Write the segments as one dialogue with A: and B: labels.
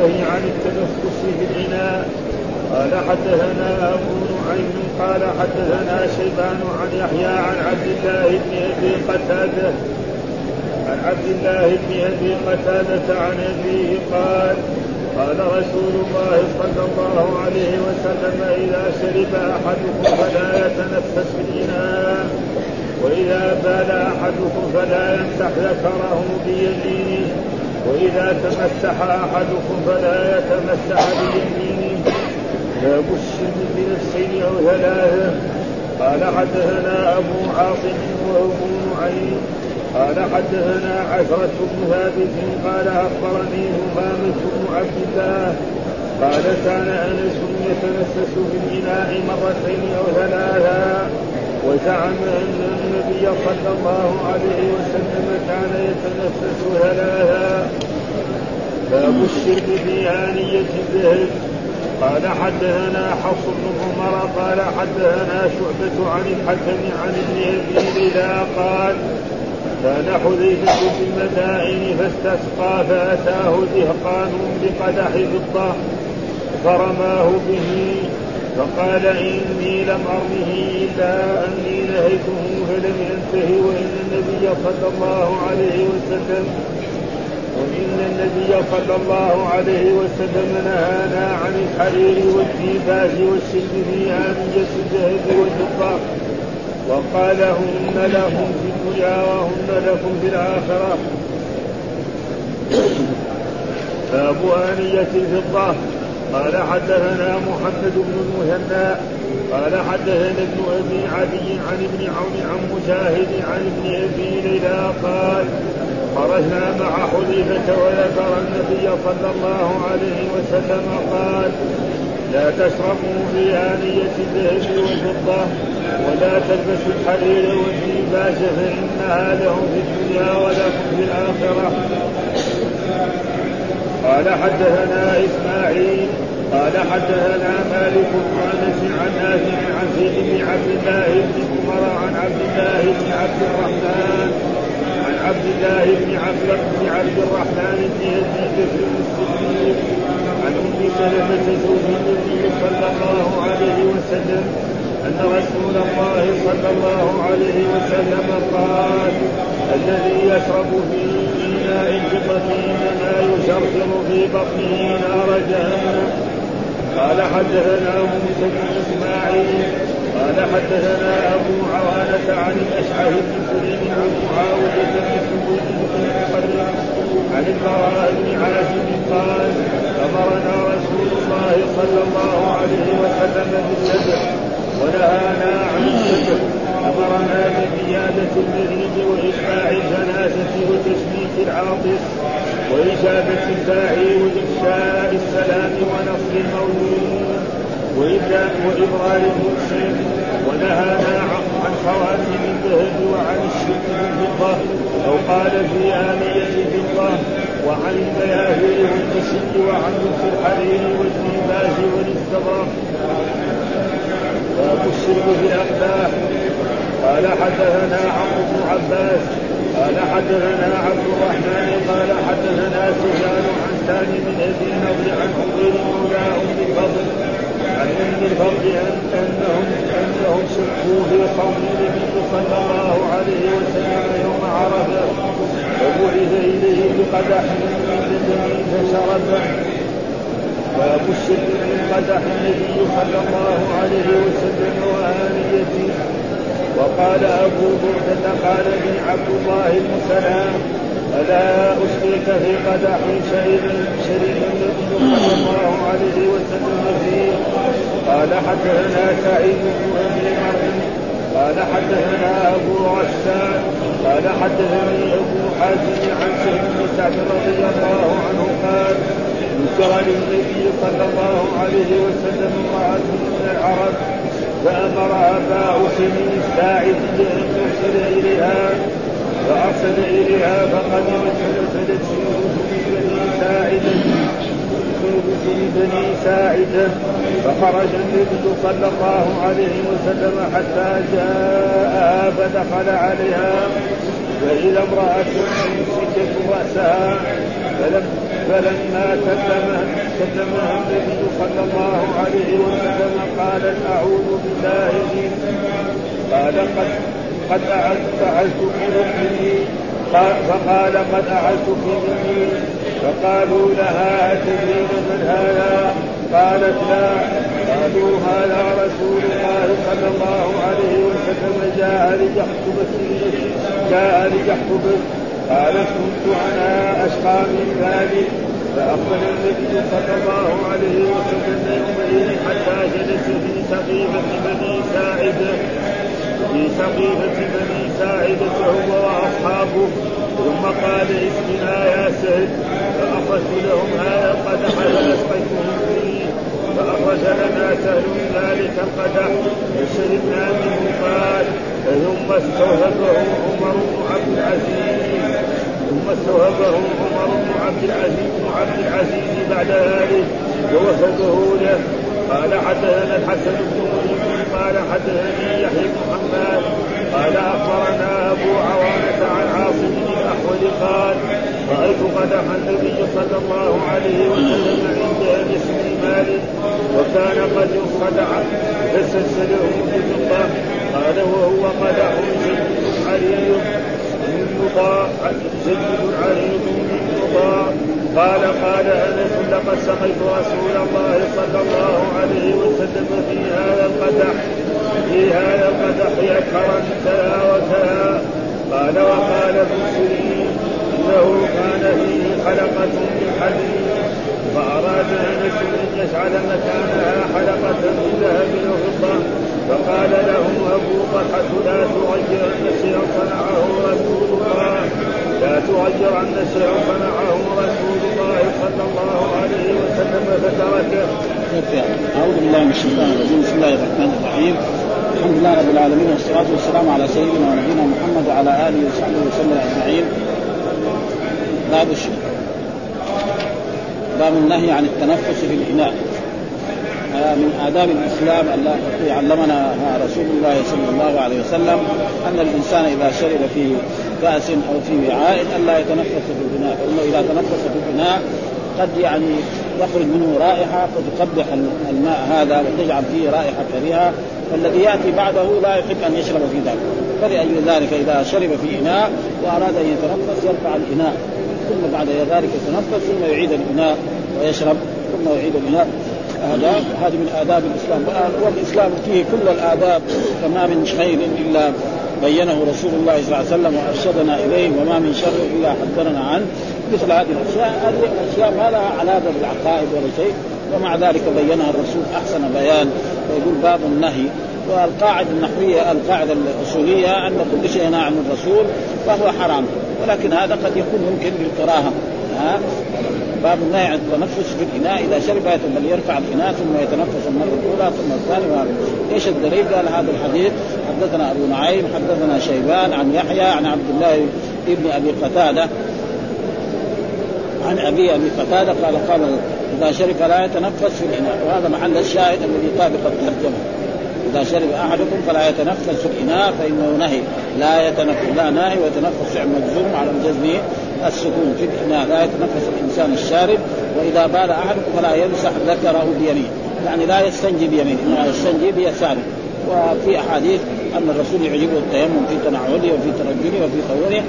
A: والنهي عن التنفس في الإناء قال حدثنا أبو نعيم قال حدثنا شيبان عن يحيى عن عبد الله بن أبي قتادة. عن عبد الله بن أبي قتادة عن أبيه قال قال رسول الله صلى الله عليه وسلم إذا شرب أحدكم فلا يتنفس في الإناء وإذا بال أحدكم فلا يمسح ذكره بيمينه. وإذا تمسح أحدكم فلا يتمسح بيمينه. باب الشرب بنفسين أو ثلاثة قال حدثنا أبو عاصم وأبو نعيم. قال حدثنا عشرة بن ثابت. قال أخبرني همامة بن عبد الله. قال كان أنس يتنفس في الإناء مرتين أو ثلاثا وزعم أن النبي صلى الله عليه وسلم كان يتنفس ثلاثا باب الشرك في آنية الذهب. قال حدثنا حفص بن عمر قال حدثنا شعبة عن الحكم عن ابن أبي قال كان حذيفة في المدائن فاستسقى فأتاه دهقان بقدح فضة فرماه به فقال إني لم أرمه إلا أني نهيته فلم ينتهي وإن النبي صلى الله عليه وسلم وإن النبي صلى الله عليه وسلم نهانا عن الحرير والديباج والشرك في آنية الذهب والفضة. وقال هن لهم في الدنيا وهن لكم في الآخرة. باب آنية الفضة. قال حدثنا محمد بن المثنى قال حدثنا ابن أبي عدي عن ابن عون عن مجاهد عن ابن أبي ليلى قال خرجنا مع حذيفة وذكر النبي صلى الله عليه وسلم قال لا تشربوا في آنية الذهب والفضة ولا تلبسوا الحرير والديباج فإنها لهم في الدنيا ولكم في الآخرة. قال حدثنا إسماعيل قال حدثنا مالك أنس عن نافع عن زيد بن عبد الله بن عمر عن عبد الله بن عبد الرحمن عن عبد الله بن عبد بن عبد الرحمن بن يزيد بن الصديق عن أم سلمة زوج النبي صلى الله عليه وسلم أن رسول الله صلى الله عليه وسلم قال الذي يشرب في إناء الفضة إنما يشرشر في بطنه نار جهنم. قال حدثنا موسى بن إسماعيل قال حدثنا أبو عوانة عن الأشعث بن سليم عن معاوية بن سعود بن عن البراء بن عازم قال أمرنا رسول الله صلى الله عليه وسلم بالسبع ونهانا عن السبع أمرنا بقيادة المريض واجماع الجنازة وتشميت العاطس وإجابة الداعي وإفشاء السلام ونصر المولود وإبرار المحسن ونهانا عن خواتم الذهب وعن الشرك بالفضة أو قال في آنية الفضة وعن البياهل والنسي وعن لبس الحرير والديباج والاستبرق باب الشرك في قال حدثنا عمرو بن عباس قال حدثنا عبد الرحمن قال حدثنا سفيان عن ثاني من أبي النضر عن حضير مولى ام الفضل عن ام الفضل انهم أنهم شكوا في قوم النبي صلى الله عليه وسلم يوم عرفة فبعث إليه بقدح من فشربه الشرك من قدح النبي صلى الله عليه وسلم وآنيته وقال أبو بردة قال لي عبد الله بن سلام ألا أشرك في قدح شريف شريف صلى الله عليه وسلم فيه؟ قال حدثنا سعيد بن أبي قال حدثنا أبو غسان قال حدثني أبو حازم عن سهل بن سعد رضي الله عنه قال ذكر للنبي صلى الله عليه وسلم امرأة من العرب فأمر أبا سنين الساعد أن يرسل إليها فأرسل إليها فقدمت فنزلت في رسل بني ساعدة في بني ساعدة فخرج النبي صلى الله عليه وسلم حتى جاءها فدخل عليها فإذا امرأة مسكت رأسها فلم فلما كلمها كلمها النبي صلى الله عليه وسلم قالت أعوذ بالله قال قد قد اعزت مني فقال قد اعزتك مني. فقالوا لها أتدرين من هذا؟ قالت لا. قالوا هذا رسول الله صلى الله عليه وسلم جاء ليخطب جاء ليخطب قالت كنت أنا اشقى من ذلك فأقبل النبي صلى الله عليه وسلم يومئذ حتى جلس في سقيفة بني ساعدة. في سقيفة بني ساعدة هو وأصحابه. ثم قال اسقنا يا سهل. فأخرجت لهم هذا القدح فأسقيتهم فيه. فأخرج لنا سهل ذلك القدح. فشربنا منه قال. ثم استوهبه عمر بن عبد العزيز. ثم استوهبه عمر بن عبد العزيز بن عبد العزيز بعد ذلك ووهبه له. قال حدثنا الحسن بن مسلم قال حدثني يحيى بن حماد قال أخبرنا أبو عوانة عن عاصم بن الاحول قال رأيت قدح النبي صلى الله عليه وسلم عند بن مالك وكان قد انصدع فسلسله بفضه قال وهو قدح جيد مضاع جيد عريض من مضاع قال قال أنس لقد سقيت رسول الله صلى الله عليه وسلم في هذا القدح في هذا القدح أكثر وكذا. قال وقال ابن سيرين إنه كان فيه حلقة من حديد فأراد انس ان يجعل مكانها حلقة من ذهب أو فضة. فقال له أبو طلحة لا تغيرن شيئا صنعه رسول الله. لا تغيرن شيئا صنعه رسول الله صلى الله عليه وسلم فتركه.
B: أعوذ بالله من الشيطان الرجيم. بسم الله الرحمن الرحيم. الحمد لله رب العالمين والصلاة والسلام على سيدنا ونبينا محمد وعلى آله وصحبه وسلم أجمعين. باب الشيء باب النهي عن التنفس في الإناء. من آداب الإسلام التي علمنا رسول الله صلى الله عليه وسلم أن الإنسان إذا شرب في كأس أو في وعاء ألا يتنفس في الإناء فإنه إذا تنفس في الإناء قد يعني يخرج منه رائحة فتقبح الماء هذا وتجعل فيه رائحة كريهة فالذي يأتي بعده لا يحب أن يشرب في ذلك. فلأجل ذلك إذا شرب في إناء وأراد أن يتنفس يرفع الإناء ثم بعد ذلك يتنفس ثم يعيد الإناء ويشرب ثم يعيد الإناء. آداب هذه من آداب الإسلام. والإسلام فيه كل الآداب فما من خير إلا بينه رسول الله صلى الله عليه وسلم وأرشدنا إليه وما من شر إلا حذرنا عنه. مثل هذه الأشياء هذه الأشياء ما لها علاقة بالعقائد ولا شيء. ومع ذلك بينها الرسول أحسن بيان. ويقول باب النهي. والقاعدة النحوية القاعدة الأصولية أن كل شيء نهى عن الرسول فهو حرام. ولكن هذا قد يكون ممكن بالكراهة. ها؟ باب النهي عن التنفس في الإناء إذا شرب بل يرفع الإناء ثم يتنفس المره الأولى ثم الثانية إيش الدليل؟ قال هذا الحديث. حدثنا أبو نعيم حدثنا شيبان عن يحيى عن عبد الله ابن أبي قتادة. عن أبي أبي قتادة قال قال إذا شرب فلا يتنفس في الإناء. وهذا محل الشاهد الذي طابق الترجمة. إذا شرب أحدكم فلا يتنفس في الإناء فإنه نهي. لا يتنفس لا ناهي ويتنفس فعل مجزوم على الجزم السكون في الاناء لا يتنفس الإنسان الشارب وإذا بال احدكم فلا يمسح ذكره بيمينه. يعني لا يستنجي بيمينه إنما يستنجي بيساره. وفي أحاديث أن الرسول يعجبه التيمم في تنعله وفي ترجله وفي طوره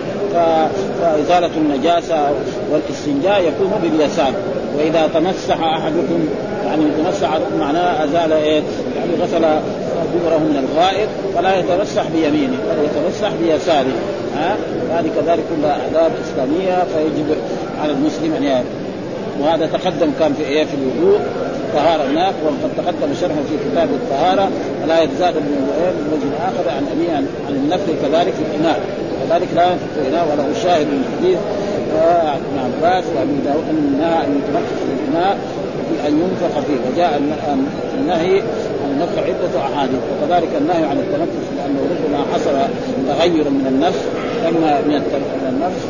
B: فإزالة النجاسة والاستنجاء يكون باليسار. وإذا تمسح أحدكم يعني يتمسح معناه أزال إيه؟ يعني غسل دبره من الغائط فلا يتمسح بيمينه بل يتمسح بيساره. ها؟ هذه كذلك كلها آداب إسلامية فيجب على المسلم أن يعني وهذا تقدم كان في إيه؟ في الوضوء طهارة هناك وقد تقدم شرحه في كتاب الطهارة. ولا يتزاد من وجه آخر عن أبي عن النفل كذلك في الإناء. كذلك لا ينفق في الإناء وله شاهد من حديث ابن عباس وأبي داود انها ان يتنفس في الإناء أن ينفخ فيه وجاء النهي عن النفخ عدة أحاديث وكذلك النهي عن التنفس لأنه ربما حصل تغير من النفس أما من النفس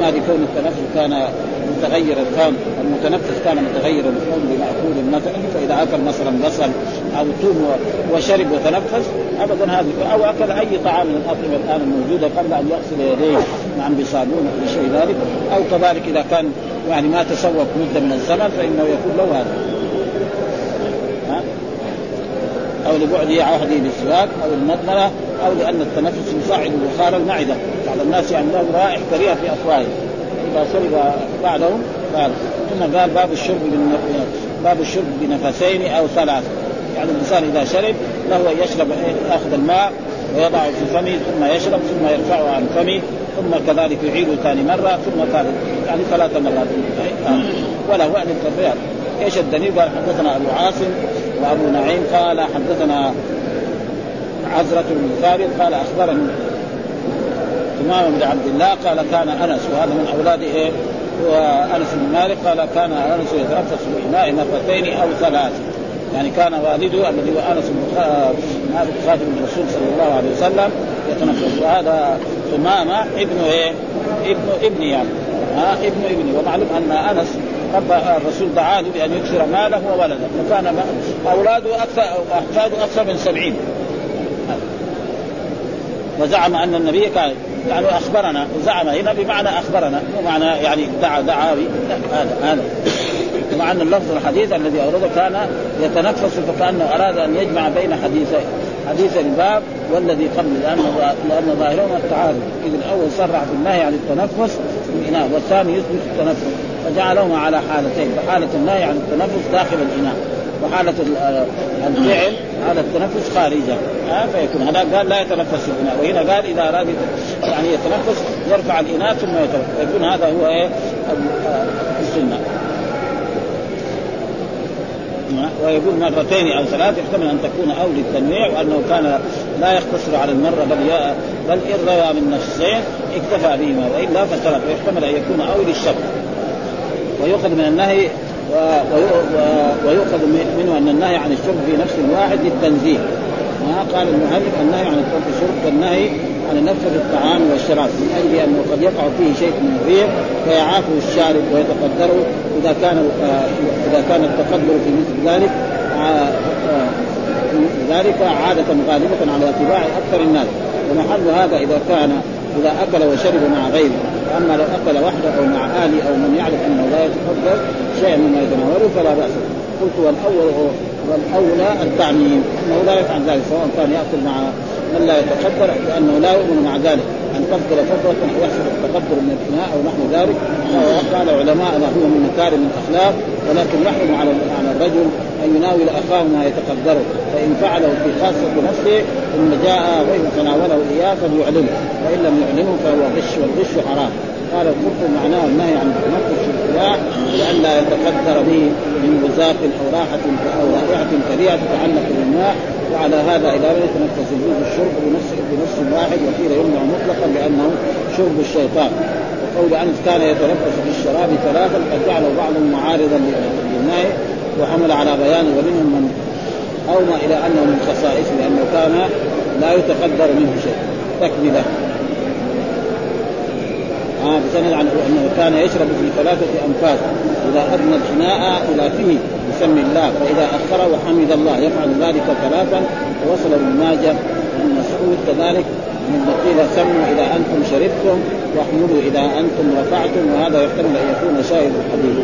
B: واما لكون التنفس كان متغير الكون المتنفس كان متغير الكون بمأكول مثلا فإذا أكل مثلا بصل أو ثوم وشرب وتنفس أبدا هذه أو أكل أي طعام من الأطعمة الآن الموجودة قبل أن يغسل يديه نعم بصابون أو شيء ذلك أو كذلك إذا كان يعني ما تسوق مدة من الزمن فإنه يكون له هذا. ها؟ أو لبعد عهده بالسواك أو المضمره أو لأن التنفس يصعد بخار المعدة. بعض الناس يعني لهم رائح كريهة في افواههم إذا شرب بعدهم قال. ثم قال باب الشرب باب الشرب بنفسين أو ثلاث. يعني الإنسان إذا شرب له أن يشرب ياخذ الماء ويضعه في فمه ثم يشرب ثم يرفعه عن فمه. ثم كذلك يعيده ثاني مرة ثم ثالث يعني ثلاث مرات وله ان التفريق إيش الدليل؟ قال حدثنا أبو عاصم وأبو نعيم قال حدثنا عزرة بن ثابت قال أخبرني إمام بن عبد الله قال كان أنس وهذا من أولاد إيه؟ وأنس بن مالك قال كان أنس يتنفس في الاناء مرتين أو ثلاث يعني كان والده الذي هو أنس بن مالك خادم الرسول صلى الله عليه وسلم يتنفس وهذا امامه ابن إيه؟ ابن ابن يعني. ها؟ ابن ابني ومعلوم أن أنس رب الرسول دعاه بان يكثر ماله وولده. فكان أولاده أكثر أحفاده أكثر من سبعين. وزعم أن النبي كان يعني اخبرنا زعم هنا بمعنى أخبرنا مو معنى يعني دعا دعا هذا هذا. مع أن اللفظ الحديث الذي أورده كان يتنفس فكأنه أراد أن يجمع بين حديثين حديث الباب والذي قبل لأنه لأن ظاهرهما التعارض. إذ الأول صرح في النهي عن التنفس في الإناء والثاني يثبت التنفس. فجعلهما على حالتين فحالة النهي عن التنفس داخل الإناء وحالة الفعل على التنفس خارجا ها فيكون هذا قال لا يتنفس في الإناء. وهنا قال إذا أراد يعني يتنفس يرفع الإناء ثم يتنفس. فيكون هذا هو إيه؟ السنة. ويقول مرتين أو ثلاث يحتمل أن تكون أو للتنويع وأنه كان لا يقتصر على المرة بل بل إن روى من نفسين اكتفى بهما والا فثلاث ويحتمل أن يكون أو للشك. ويؤخذ من النهي ويؤخذ منه أن النهي عن الشرب في نفس واحد للتنزيه. ما قال المؤلف النهي عن الشرب كالنهي النفس في الطعام والشراب. من أجل انه قد يقع فيه شيء من الريح فيعافه الشارب ويتقدره. إذا كان إذا كان التقدر في مثل ذلك ذلك عادة غالبة على اتباع أكثر الناس. ومحل هذا إذا كان إذا أكل وشرب مع غيره. أما لو أكل وحده أو مع أهله أو من يعرف أنه لا يتقدر شيئا مما يتناوله فلا بأس قلت والأول والأولى التعميم. أنه لا يفعل ذلك سواء كان يأكل مع من لا يتقدر لأنه لا يؤمن مع ذلك. أن تفضل فضله أو يحصل من الإناء أو نحو ذلك. قال علماء هو من مكارم الأخلاق ولكن يحرم على على الرجل أن يناول أخاه ما يتقدره. فإن فعله في خاصة نفسه ثم جاء غير تناوله إياه فليعلمه. فان لم يعلمه فهو غش والغش حرام. قال الكفر معناه النهي عن في الخلاع لئلا يتقدر به من وزاق أو راحة أو رائحة كريهة تتعلق بالماء. وعلى هذا لم يتنفس يجوز الشرب بنفس بنفس واحد وقيل يمنع مطلقا لأنه شرب الشيطان. وقول أنس كان يتنفس في الشراب ثلاثا قد جعله بعضهم معارضا للنهي وحمل على بيان ومنهم من اومى إلى أنه من خصائصه لأنه كان لا يتقدر منه شيء. تكذبه آه بسند عن أنه كان يشرب في ثلاثة أنفاس. إذا أدنى الاناء إلى فيه. يسمي الله فإذا أخره وحمد الله يفعل ذلك ثلاثا ووصل ابن ماجه ابن مسعود كذلك. من قيل سموا إذا أنتم شربتم واحملوا إذا أنتم رفعتم وهذا يحتمل أن يكون شاهد الحديث.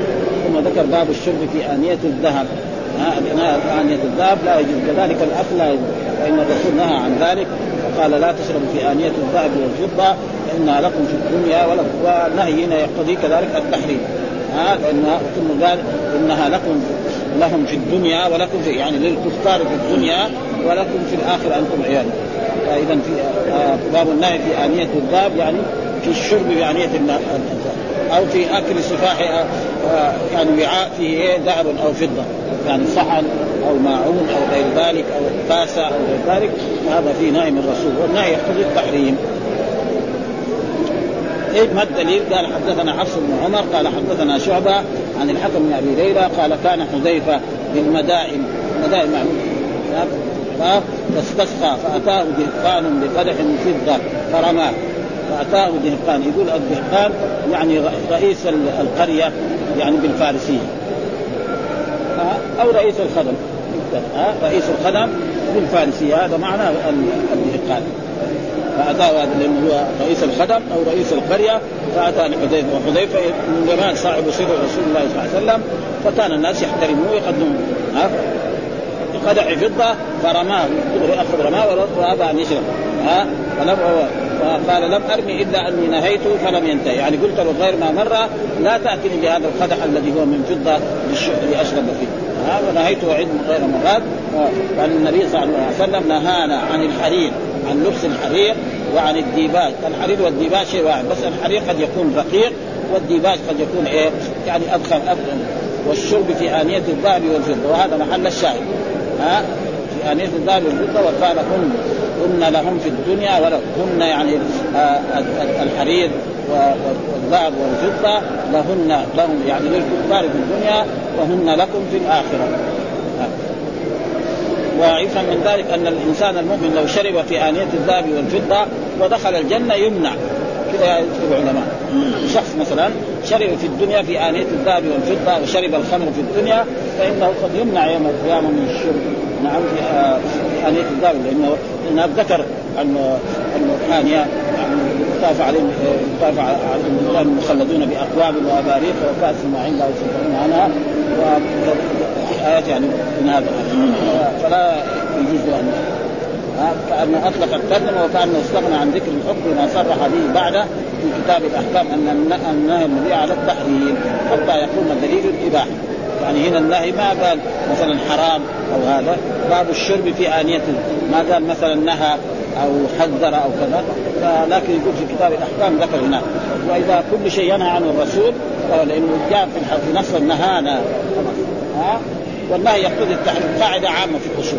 B: ثم ذكر باب الشرب في آنية الذهب. آه آنية الذهب لا يجوز. كذلك الأكل لا فإن الرسول نهى عن ذلك فقال لا تشربوا في آنية الذهب والفضة فإنها لكم في الدنيا والنهي هنا يقتضي كذلك التحريم. ها لأنها ثم قال إنها لكم لهم في الدنيا ولكم في يعني للكفار في الدنيا ولكم في الآخرة أنتم عيال. فإذا في آه باب النهي في آنية الذهب يعني في الشرب بآنية الذهب أو في أكل سفاح آه يعني وعاء فيه ذهب أو فضة. يعني صحن أو ماعون أو غير ذلك أو كاسة أو غير ذلك. هذا فيه نهي من الرسول. والنهي يقتضي التحريم. إيه؟ ما الدليل؟ قال حدثنا حفص بن عمر قال حدثنا شعبة عن الحكم بن أبي ليلى قال كان حذيفة بالمدائن مدائن معلوم فاستسقى فأتاه دهقان بقدح فضه فرماه فأتاه دهقان يقول الدهقان يعني رئيس القرية يعني بالفارسية. أو رئيس الخدم. رئيس الخدم بالفارسية هذا معنى الدهقان. فاتاه هذا لأنه هو رئيس الخدم أو رئيس القرية فاتى لحذيفه وحذيفة من زمان صاحب سر رسول الله صلى الله عليه وسلم فكان الناس يحترموه ويقدموه. قدح فضة فرماه أخذ رماه وابى أن يشرب. ها؟ فلم فقال لم أرمي إلا أني نهيته فلم ينتهي. يعني قلت له غير ما مره لا تأتني بهذا القدح الذي هو من فضة لاشرب فيه. ها؟ ونهيته عده غير مرات وان النبي صلى الله عليه وسلم نهانا عن الحرير. عن لبس الحرير وعن الديباج. الحرير والديباج شيء واحد بس الحرير قد يكون رقيق والديباج قد يكون إيه؟ يعني ادخل ادخل والشرب في آنية الذهب والفضة وهذا محل الشاهد. ها؟ في آنية الذهب والفضة وقال هن هن لهم في الدنيا ولهن يعني آه الحرير والذهب والفضة لهن لهم يعني للكفار في الدنيا وهن لكم في الآخرة. ويفهم من ذلك أن الإنسان المؤمن لو شرب في آنية الذهب والفضة ودخل الجنة يمنع. كذا يكتب العلماء. شخص مثلا شرب في الدنيا في آنية الذهب والفضة وشرب الخمر في الدنيا فإنه قد يمنع يوم القيامة من الشرب. نعم في آه، آنية الذهب لأنه لأنه ذكر أن الآنية يطاف عليهم يطاف عليهم كانوا مخلدون بأقوام وأباريق وكأس معين لا يصدقون عنها. آيات يعني من هذا فلا يجوز أن كأنه أطلق الترجمة وكأنه استغنى عن ذكر الحكم ما صرح به بعده في كتاب الأحكام أن النهي النبي على التحريم حتى يقوم دليل الإباحة يعني هنا النهي ما قال مثلا حرام أو هذا. باب الشرب في آنية. ما قال مثلا نهى أو حذر أو كذا لكن يقول في كتاب الأحكام ذكر هناك. وإذا كل شيء ينهى عنه الرسول لأنه جاء في نص نهانا ها؟ والنهي يقتضي التحريم قاعدة عامة في الأصول.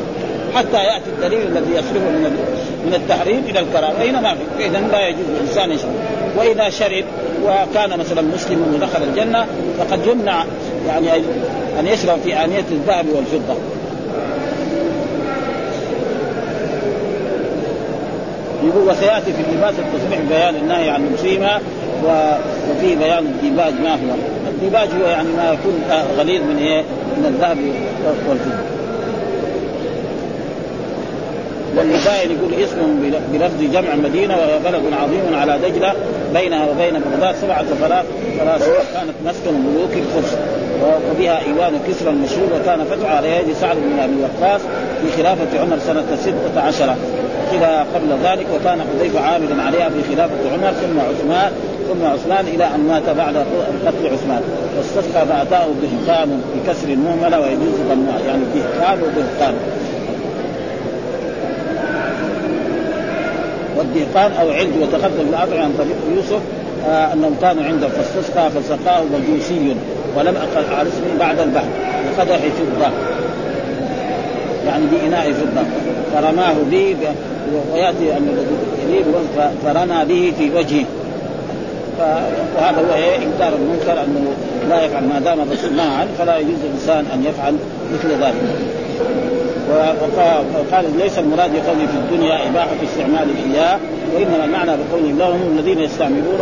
B: حتى يأتي الدليل الذي يصرفه من من التحريم إلى الكراهه فهنا ما في اذا لا يجوز للإنسان يشرب وإذا شرب وكان مثلا مسلم ودخل الجنة فقد يمنع يعني أن يشرب في آنية الذهب والفضة. يقول وسيأتي في اللباس التصبيح بيان النهي عن المسلمة وفي بيان الديباج ما هو. الديباج هو يعني ما يكون غليظ من إيه؟ من الذهب والفضة. والمدائن يقول اسم بلفظ جمع مدينة وهي بلد عظيم على دجلة بينها وبين بغداد سبعة فراغ فراسخ كانت مسكن ملوك الفرس وبها إيوان كسرى المشهور وكان فتح على يد سعد بن أبي وقاص في خلافة عمر سنة 16 أخذها قبل ذلك وكان حذيفة عاملا عليها في خلافة عمر ثم عثمان ثم عثمان إلى أن مات بعد قتل عثمان. واستسقى فأتاه دهقان بكسر المهملة ويجوز ضمها يعني دهقان ودهقان والدهقان أو علج وتقدم الأطعمة عن طريق يوسف آه أنهم كانوا عنده فاستسقى فسقاه مجوسي ولم أقل على اسمه بعد البحر بقدح فضة. يعني بإناء فضة. فرماه به ويأتي أن الذي فرمى به في وجهه. وهذا هو إيه إنكار المنكر أنه لا يفعل ما دام الرسول نهى عنه فلا يجوز الإنسان أن يفعل مثل ذلك. وقال ليس المراد بقوله في الدنيا إباحة استعمال إياه وإنما المعنى بقوله لهم الذين يستعملون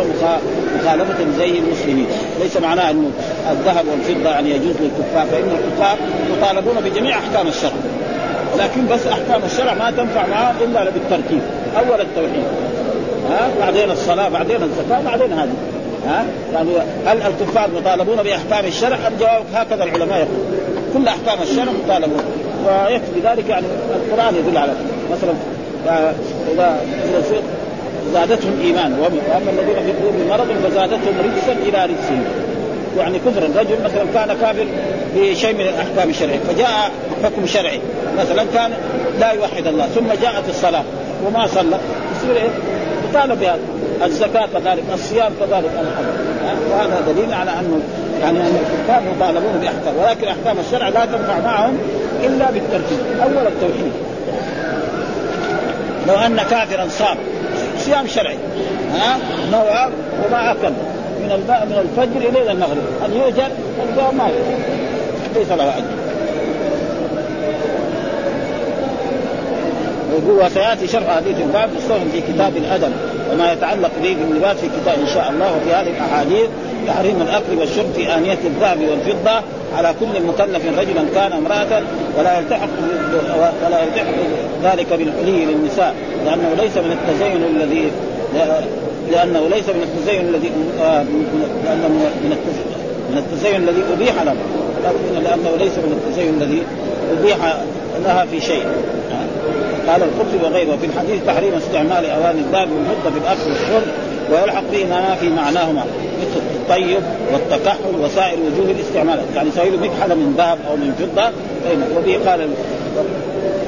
B: مخالفة زي المسلمين. ليس معناه أنه الذهب والفضة يعني يجوز للكفار فإن الكفار مطالبون بجميع أحكام الشرع. لكن بس أحكام الشرع ما تنفع معهم إلا بالترتيب أول التوحيد. ها؟ بعدين الصلاة بعدين الزكاة بعدين هذه. ها؟ يعني هل الكفار مطالبون بأحكام الشرع؟ الجواب هكذا العلماء يقول. كل أحكام الشرع مطالبون. ويكفي ذلك يعني القرآن يدل على مثلا اذا زادتهم إيمانا. وأما الذين في قلوبهم مرض فزادتهم رجسا إلى رجسهم. يعني كفر الرجل مثلا كان كافر بشيء من الأحكام الشرعية. فجاء حكم شرعي. مثلا كان لا يوحد الله ثم جاءت الصلاة وما صلى. يصير إيه؟ يطالب بهذا. الزكاة كذلك الصيام كذلك. وهذا دليل على أنه يعني أن الكفار مطالبون بأحكام ولكن أحكام الشرع لا تنفع معهم إلا بالترتيب. اول التوحيد. لو أن كافرا صام صيام شرعي. ها؟ نوى وما أكل. من من الفجر إلى المغرب. أن يؤجر الجواب ما ليس له أجر. وسياتي شرح حديث الباب في كتاب الأدب وما يتعلق به باللباس في كتاب إن شاء الله وفي هذه الأحاديث. تحريم الأكل والشرب في آنية الذهب والفضة على كل مكلف رجلا كان امرأة ولا يلتحق ولا يلتحق ذلك بالحلي للنساء لأنه ليس من التزين الذي لأنه ليس من التزين الذي لأنه من من التزين الذي أبيح له لأنه ليس من التزين الذي أبيح لها في شيء. قال القرطبي وغيره في الحديث تحريم استعمال اواني الذهب والفضه في الاكل والشرب ويلحق به ما في معناهما مثل الطيب والتكحل وسائر وجوه الاستعمال. يعني سائل مكحله من ذهب أو من فضة وبه قال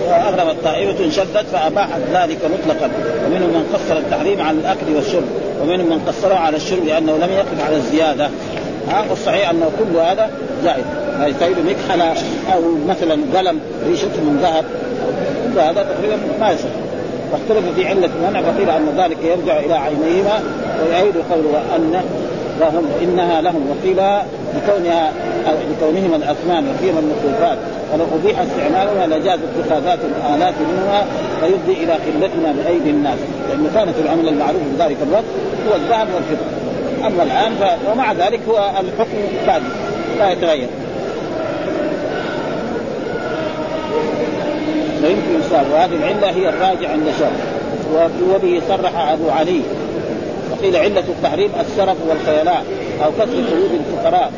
B: واغربت طائفه شدت فأباحت ذلك مطلقا. ومنهم من قصر التحريم على الأكل والشرب ومنهم من قصره على الشرب لأنه لم يقف على الزيادة. ها والصحيح أنه كل هذا جائز يسيل مكحله أو مثلا قلم ريشته من ذهب. هذا تقريبا ما يصح واختلف في علة المنع فقيل أن ذلك يرجع إلى عينيهما ويعيد قوله أن لهم إنها لهم وقيل لكونها لكونهما الأثمان وفيهما النقوفات ولو أبيح استعمالها لجاز اتخاذات الآلات منها فيفضي إلى قلتنا بأيدي الناس. لأنه كانت العمل المعروف في ذلك الوقت هو الذهب والفضة. أما الآن ف... ومع ذلك هو الحكم ثابت لا يتغير. فيمكن يصاب وهذه العلة هي الراجع عند شرع وبه صرح أبو علي. وقيل علة التحريم السرف والخيلاء أو كسر قلوب الفقراء.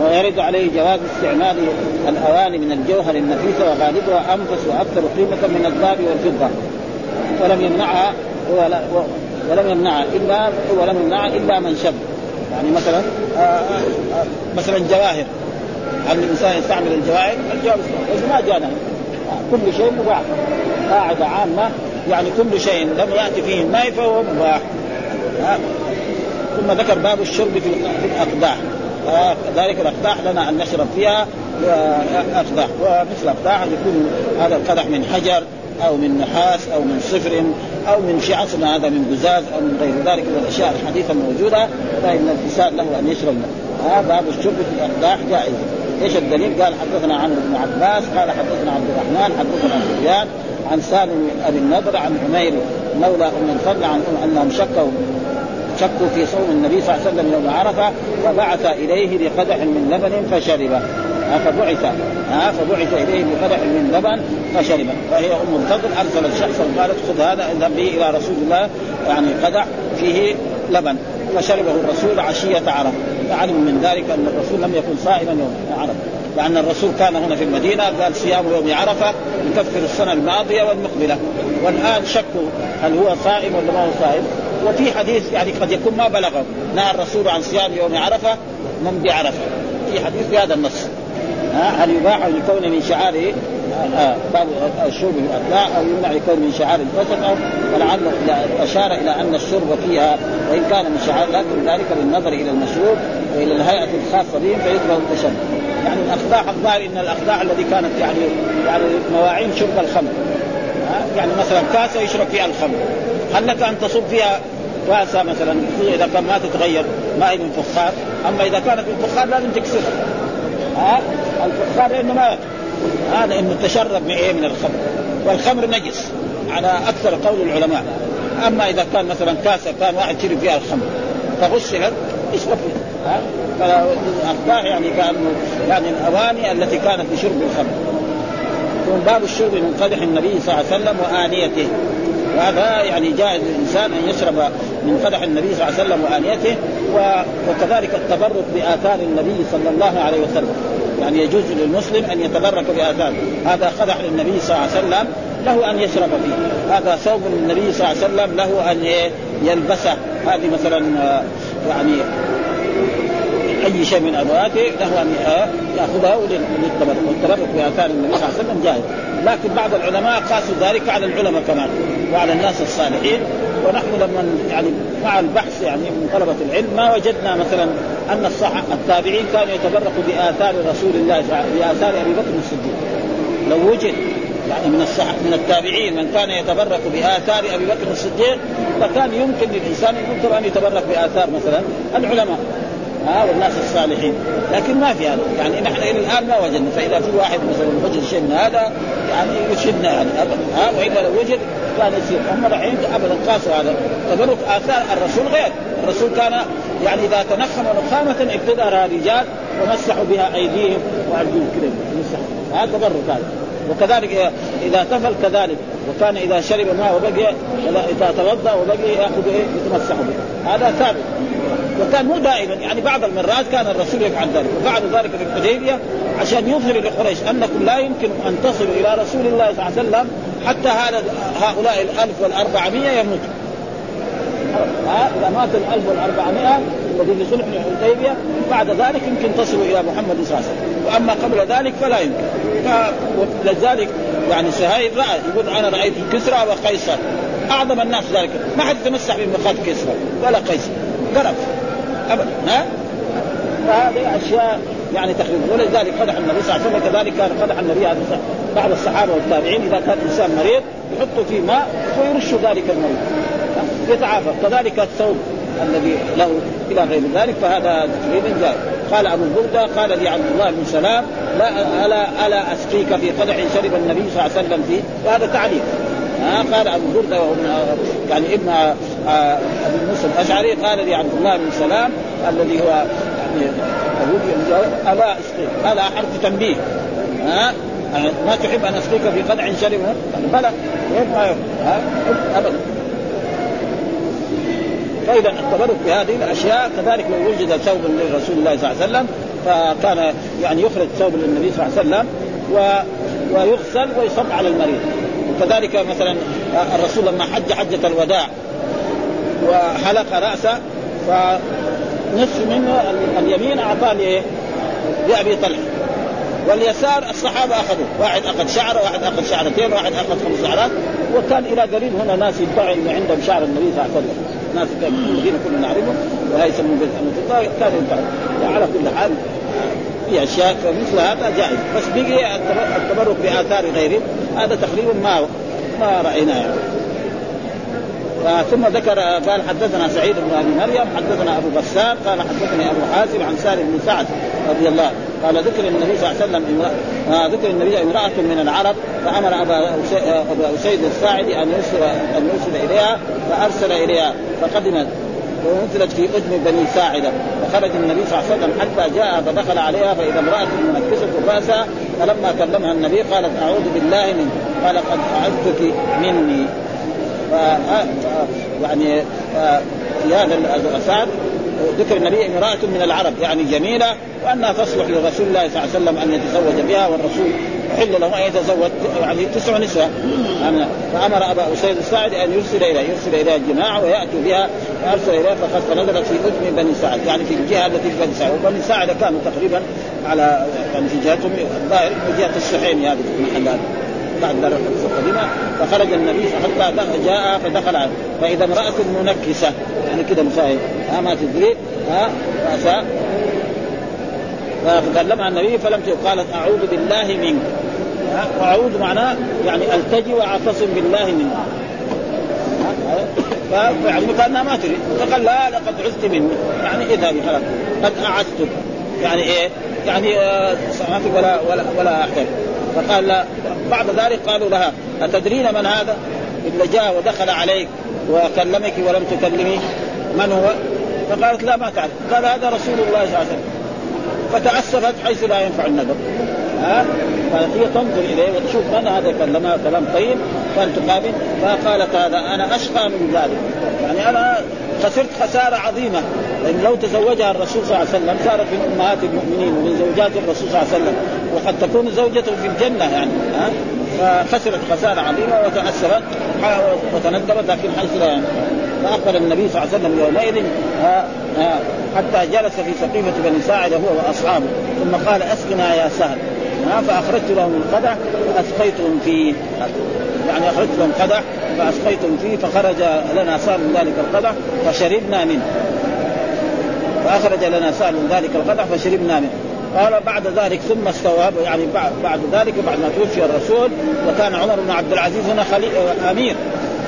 B: ويرد عليه جواز استعمال الأواني من الجوهر النفيسة وغالبها أنفس وأكثر قيمة من الذهب والفضة. ولم يمنعها ولا ولم يمنعها الا ولم يمنعها إلا من شب. يعني مثلا آه، آه، آه، مثلا جواهر. هل الإنسان يستعمل الجواهر؟ الجواب بس ما جانا كل شيء مباح. قاعدة عامة يعني كل شيء لم يأتي فيه الماء فهو مباح. ثم ذكر باب الشرب في الأقداح. ذلك الأقداح لنا أن نشرب فيها أقداح. ومثل أقداح يكون هذا القدح من حجر أو من نحاس أو من صفر أو من شيء عصرنا هذا من قزاز أو من غير ذلك. من الأشياء الحديثة الموجودة فإن الإنسان له أن يشرب. باب الشرب في الأقداح جائز. إيش الدليل؟ قال حدثنا عمرو بن عباس قال حدثنا عبد الرحمن حدثنا سفيان عن سالم أبي النضر عن عمير مولى أم الفضل عن أنهم شكوا شكوا في صوم النبي صلى الله عليه وسلم يوم عرفة فبعث إليه بقدح من لبن فشربه فبعث فبعث إليه بقدح من لبن فشربه فهي أم الفضل أرسلت شخصا قالت خذ هذا اذهب به إلى رسول الله يعني قدح فيه لبن. فشربه الرسول عشية عرفه فعلم من ذلك أن الرسول لم يكن صائما يوم عرفه لأن الرسول كان هنا في المدينة قال صيام يوم عرفة يكفر السنة الماضية والمقبلة. والآن شكوا هل هو صائم ولا ما هو صائم. وفي حديث يعني قد يكون ما بلغه. نهى الرسول عن صيام يوم عرفة من بعرفة. في حديث في هذا النص. هل يباح لكون من شعاره باب الشرب الاكلاء أو يمنع يكون من شعار الفسق أو ولعل أشار إلى أن الشرب فيها وإن كان من شعار لكن ذلك بالنظر إلى المشروب وإلى الهيئة الخاصة بهم فيكره التشبه يعني الاخداع الظاهر إن الاخداع الذي كانت يعني يعني مواعين شرب الخمر. يعني مثلا كاسة يشرب فيها الخمر. هل لك أن تصب فيها كاسة مثلا؟ إذا كان ما تتغير ما هي من فخار؟ أما إذا كانت من فخار لازم تكسرها ها؟ الفخار لأنه ما هذا إنه تشرب من إيه من الخمر. والخمر نجس على أكثر قول العلماء. أما إذا كان مثلا كاسة كان واحد يشرب فيها الخمر فغسلت يشرب ها؟ فالاقداح يعني كانه يعني الأواني التي كانت لشرب الخمر. يكون باب الشرب من قدح النبي صلى الله عليه وسلم وآنيته. وهذا يعني جائز للإنسان أن يشرب من قدح النبي صلى الله عليه وسلم وآنيته وكذلك التبرك بآثار النبي صلى الله عليه وسلم. يعني يجوز للمسلم أن يتبرك بآثار هذا قدح للنبي صلى الله عليه وسلم له أن يشرب فيه. هذا ثوب للنبي صلى الله عليه وسلم له أن يلبسه هذه مثلا يعني أي شيء من ادواته له أن ياخذها للتبرك. والتبرك بآثار النبي صلى الله عليه وسلم جائز. لكن بعض العلماء قاسوا ذلك على العلماء كمان وعلى الناس الصالحين. ونحن لما يعني مع البحث يعني من طلبة العلم ما وجدنا مثلا أن الصح التابعين كانوا يتبركوا بآثار رسول الله بآثار أبي بكر الصديق. لو وجد يعني من الصح من التابعين من كان يتبرك بآثار أبي بكر الصديق فكان يمكن للإنسان يمكن أن يتبرك بآثار مثلا العلماء. ها والناس الصالحين. لكن ما في هذا. يعني نحن إلى الآن ما وجدنا. فإذا في واحد مثلا وجد شيء من هذا يعني يشهدنا يعني ابدا. ها والا لو وجد كان يصير. هم الحين ابدا قاسوا هذا. تبرك آثار الرسول غير. الرسول كان يعني إذا تنخم نخامة ابتدرها رجال ومسحوا بها أيديهم وارجلهم كذا هذا تبرك هذا. وكذلك إذا تفل كذلك. وكان إذا شرب ماء وبقي إذا توضأ وبقي يأخذ إيه؟ يتمسح به. هذا ثابت. وكان مو دائما يعني بعض المرات كان الرسول يفعل ذلك وفعل ذلك في الحديبية عشان يظهر لقريش أنكم لا يمكن أن تصلوا إلى رسول الله صلى الله عليه وسلم حتى هذا هؤلاء الألف والأربعمائة يموتوا. ها؟ إذا مات الألف والأربعمائة الذي في صلح الحديبية بعد ذلك يمكن تصلوا إلى محمد صلى الله عليه وسلم. وأما قبل ذلك فلا يمكن. فلذلك يعني سهيل رأى يقول أنا رأيت كسرى وقيصر. أعظم الناس ذلك. ما حد يتمسح بمخاط كسرى ولا قيصر. قرف. أبدا ها؟ فهذه أشياء يعني تقريبا ولذلك قدح النبي صلى الله عليه وسلم كذلك كان قدح النبي هذا بعض الصحابة والتابعين إذا كان إنسان مريض يحط فيه ماء ويرش ذلك المريض يتعافى. كذلك الثوب الذي له إلى غير ذلك فهذا تقريبا جاء قال أبو البرده قال لي عبد الله بن سلام لا ألا ألا أسقيك في قدح شرب النبي صلى الله عليه وسلم فيه وهذا تعليق ها قال أبو بردة يعني ابن آه، ابي موسى الأشعري قال لي عبد الله بن سلام الذي هو يعني ألا اسقيك هذا حرف تنبيه. ها؟ ما تحب أن اسقيك في قدع شرب بلى ما أبدا. فإذا التبرك بهذه الأشياء كذلك لو وجد ثوب لرسول الله صلى الله عليه وسلم فكان يعني يخرج ثوب للنبي صلى الله عليه وسلم و ويغسل ويصب على المريض. وكذلك مثلا الرسول لما حج حجة الوداع وحلق رأسه فنصف منه اليمين أعطاه لأبي طلحة. واليسار الصحابة اخذوا واحد أخذ شعره واحد أخذ شعرتين واحد أخذ خمس شعرات. وكان إلى قريب هنا ناس يدعوا انه عندهم شعر النبي صلى الله عليه وسلم. ناس في المدينة كلنا نعرفهم ولا يسمون كانوا يدعوا. على كل حال في أشياء مثل هذا جائز. بس بقي التبرك بآثار غيرهم هذا تقريبا ما ما رأيناه. يعني. ثم ذكر قال حدثنا سعيد بن أبي مريم حدثنا أبو بسام قال حدثني أبو حازم عن سالم بن سعد رضي الله قال ذكر النبي صلى الله عليه وسلم آه ذكر النبي امرأة من العرب فأمر أبا أبا أسيد الساعدي أن يرسل أن يرسل إليها فأرسل إليها فقدمت. ونزلت في أذن بني ساعدة. فخرج النبي صلى الله عليه وسلم حتى جاء فدخل عليها فإذا امرأة منكسه راسها فلما كلمها النبي قالت أعوذ بالله منك. قال قد أعذتك مني. ف يعني في هذا الاسعد ذكر النبي امرأة من العرب يعني جميلة وأنها تصلح لرسول الله صلى الله عليه وسلم أن يتزوج بها والرسول حل له أن يتزوج يعني تسع نساء فأمر أبا أسيد الساعد أن يرسل إليه يرسل إليها الجماعة ويأتوا بها فأرسل إليها فقد فنزلت في أذن بني سعد يعني في الجهة التي في بني سعد. وبني سعد كانوا تقريبا على يعني في جهتهم الظاهر في جهة السحيم هذه في المحل بعد ذلك القديمة. فخرج النبي حتى جاء فدخل فإذا امرأة منكسة يعني كده مساهي ها ما تدري ها فكلمها النبي فلم قالت أعوذ بالله منك. وأعوذ معناه يعني ألتجي وأعتصم بالله منك. فيعني كانها ما تريد. فقال لا لقد عزت مني يعني اذهبي خلاص قد اعزتك يعني إيه؟ يعني آه ولا ولا ولا احتاج فقال لا. بعد ذلك قالوا لها أتدرين من هذا؟ إلا جاء ودخل عليك وكلمك ولم تكلمي من هو؟ فقالت لا ما تعرف. قال هذا رسول الله صلى الله عليه وسلم. فتأسفت حيث لا ينفع النذر. ها؟ فهي تنظر إليه وتشوف من هذا؟ كلمها كلام طيب. كان تقابل. فقالت هذا أنا أشقى من ذلك. يعني أنا خسرت خسارة عظيمة. لأن لو تزوجها الرسول صلى الله عليه وسلم صارت من أمهات المؤمنين ومن زوجات الرسول صلى الله عليه وسلم. وقد تكون زوجته في الجنة يعني. ها؟ فخسرت خساره عظيمة وتأثرت وتندمت لكن حيث لا. فاقبل النبي صلى الله عليه وسلم يومئذ حتى جلس في سقيفة بني ساعدة هو وأصحابه ثم قال أسقنا يا سهل. فأخرجت لهم القدح فأسقيتهم فيه. يعني أخرجت لهم قدح فأسقيتهم فيه فخرج لنا سال من ذلك القدح فشربنا منه. فأخرج لنا سال من ذلك القدح فشربنا منه. قال بعد ذلك ثم استوى يعني بعد ذلك بعد ما توفي الرسول وكان عمر بن عبد العزيز هنا خلي... أمير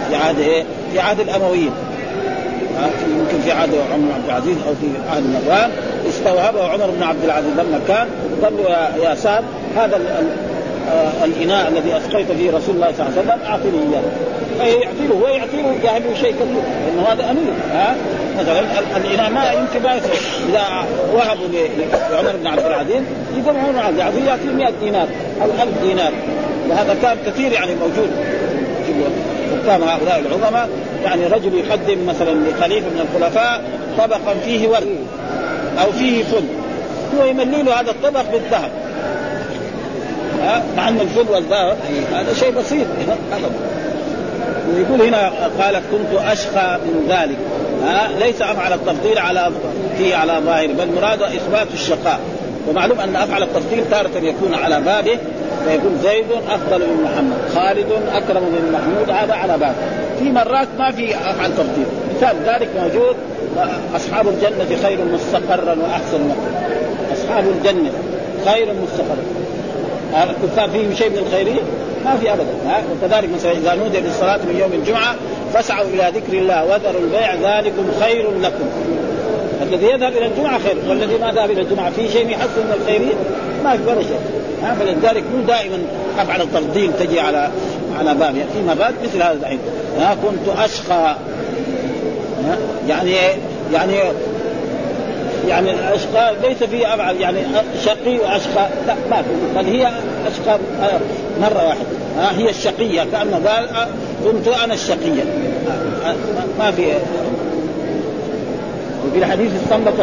B: في عهد إيه؟ في عهد الأمويين. يمكن في عهد عمر بن عبد العزيز أو في عهد مروان. استوهبه عمر بن عبد العزيز لما كان قال له يا, سعد هذا آه الإناء الذي أسقيت فيه رسول الله صلى الله عليه وسلم أعطني إياه. فيعطي له هو يعطي له جاهل شيء كثير لأنه هذا أمير ها؟ مثلا الإناء ما يمكن ما يصير. إذا وهبوا لعمر بن عبد العزيز يقول عمر بن عبد العزيز يعطيه 100 دينار أو 1000 دينار. وهذا كان كثير يعني موجود. حكام هؤلاء العظماء يعني رجل يقدم مثلا لخليفة من الخلفاء طبقا فيه ورد أو فيه فل. هو يملي له هذا الطبق بالذهب. مع أن الفل والذهب هذا شيء بسيط. ابدا. ويقول هنا قالت كنت أشقى من ذلك. ها ليس أفعل التفضيل على فيه على ظاهر بل مراد إثبات الشقاء. ومعلوم أن أفعل التفضيل تارة يكون على بابه فيكون زيد أفضل من محمد خالد أكرم من محمود هذا على بابه. في مرات ما في أفعل تفضيل مثال ذلك موجود أصحاب الجنة خير مستقرا وأحسن مقرا أصحاب الجنة خير مستقرا. الكفار فيهم شيء من الخيرية؟ ما في ابدا وكذلك مثلا إذا نودي للصلاة من يوم الجمعة فاسعوا إلى ذكر الله وذروا البيع ذلكم خير لكم. الذي يذهب إلى الجمعة خير والذي ما ذهب إلى الجمعة في شيء يحصل من الخيرية؟ ما في ولا شيء. فلذلك مو دائما افعل التفضيل تجي على على بابها في مرات مثل هذا الحين كنت أشقى. يعني يعني يعني الاشقاء ليس فيه أبعد يعني شقي واشقى لا ما في بل هي اشقى مرة واحدة. ها هي الشقية كأنه قال كنت أنا الشقية. ما في. وفي الحديث استنبط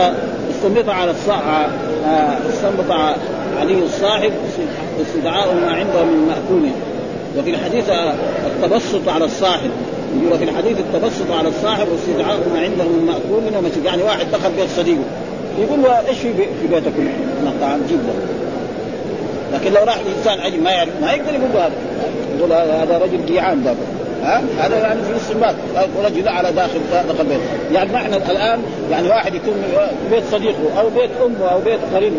B: استنبط على الصاع استنبط علي الصاحب استدعاء ما عنده من مأكول. وفي الحديث التبسط على الصاحب. وفي الحديث التبسط على الصاحب واستدعاء ما عنده من مأكول يعني واحد دخل بيت صديقه. يقول له إيش في بيتكم من الطعام جيب له لكن لو راح الإنسان عجم ما يعرف ما يقدر يقول له هذا. يقول هذا رجل جيعان بابا ها؟ هذا يعني في استنباط رجل على داخل داخل بيت يعني نحن الآن يعني واحد يكون بيت صديقه أو بيت أمه أو بيت قريبه.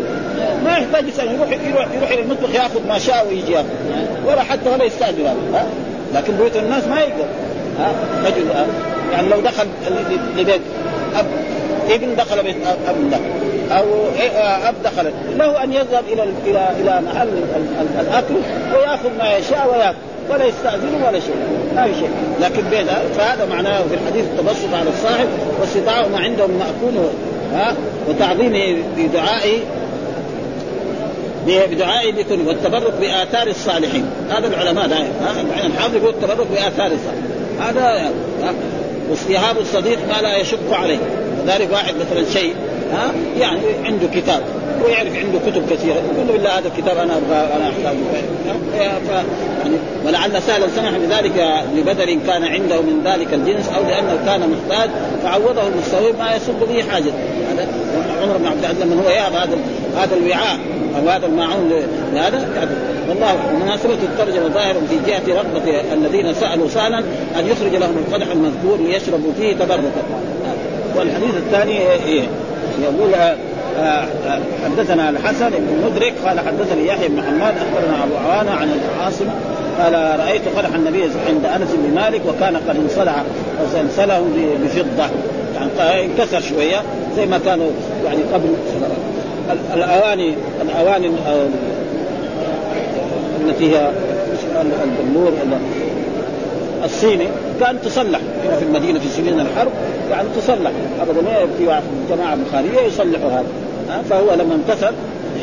B: ما يحتاج يسال يروح يروح يروح إلى المطبخ يأخذ ما شاء ويجي يأخذ. ولا حتى ولا يستأجر هذا ها؟ لكن بيوت الناس ما يقدر. ها؟ رجل يعني لو دخل لبيت اب ابن دخل بيت أب له أو أب دخل له أن يذهب إلى إلى إلى محل الأكل ويأخذ ما يشاء ويأكل ولا يستأذن ولا شيء ما في شيء. لكن بين فهذا معناه في الحديث التبسط على الصاحب واستدعاء ما عنده من مأكول ها وتعظيمه بدعائه بدعائه بكل والتبرك بآثار الصالحين. هذا العلماء دائما الحافظ يقول التبرك بآثار الصالحين. هذا واصطهاب الصديق ما لا يشق عليه. ذلك واحد مثلا شيء ها؟ يعني عنده كتاب ويعرف عنده كتب كثيرة يقول له بالله هذا الكتاب أنا أبغى أنا أحتاجه يعني ولعل سهلا سمح بذلك لبدر كان عنده من ذلك الجنس أو لأنه كان محتاج فعوضه المستوي ما يصب به حاجة. هذا عمر بن عبد العزيز من هو يا هذا هذا الوعاء أو هذا الماعون لهذا؟ والله مناسبة الترجمة ظاهر في جهة رغبة الذين سألوا سألا أن يخرج لهم القدح المذكور ليشربوا فيه تبركا. والحديث الثاني إيه؟ يقول آه، آه، حدثنا الحسن بن مدرك قال حدثني يحيى بن حماد أخبرنا أبو عوانة عن العاصم قال رأيت قدح النبي عند أنس بن مالك وكان قد انصلع سلسله بفضة يعني انكسر شوية زي ما كانوا يعني قبل الأواني الأواني التي هي البلور الصيني كان تصلح. هنا في المدينة في سنين الحرب يعني تصلح. أبدا ما في جماعة بخاريه يصلحوا هذا. فهو لما امتثل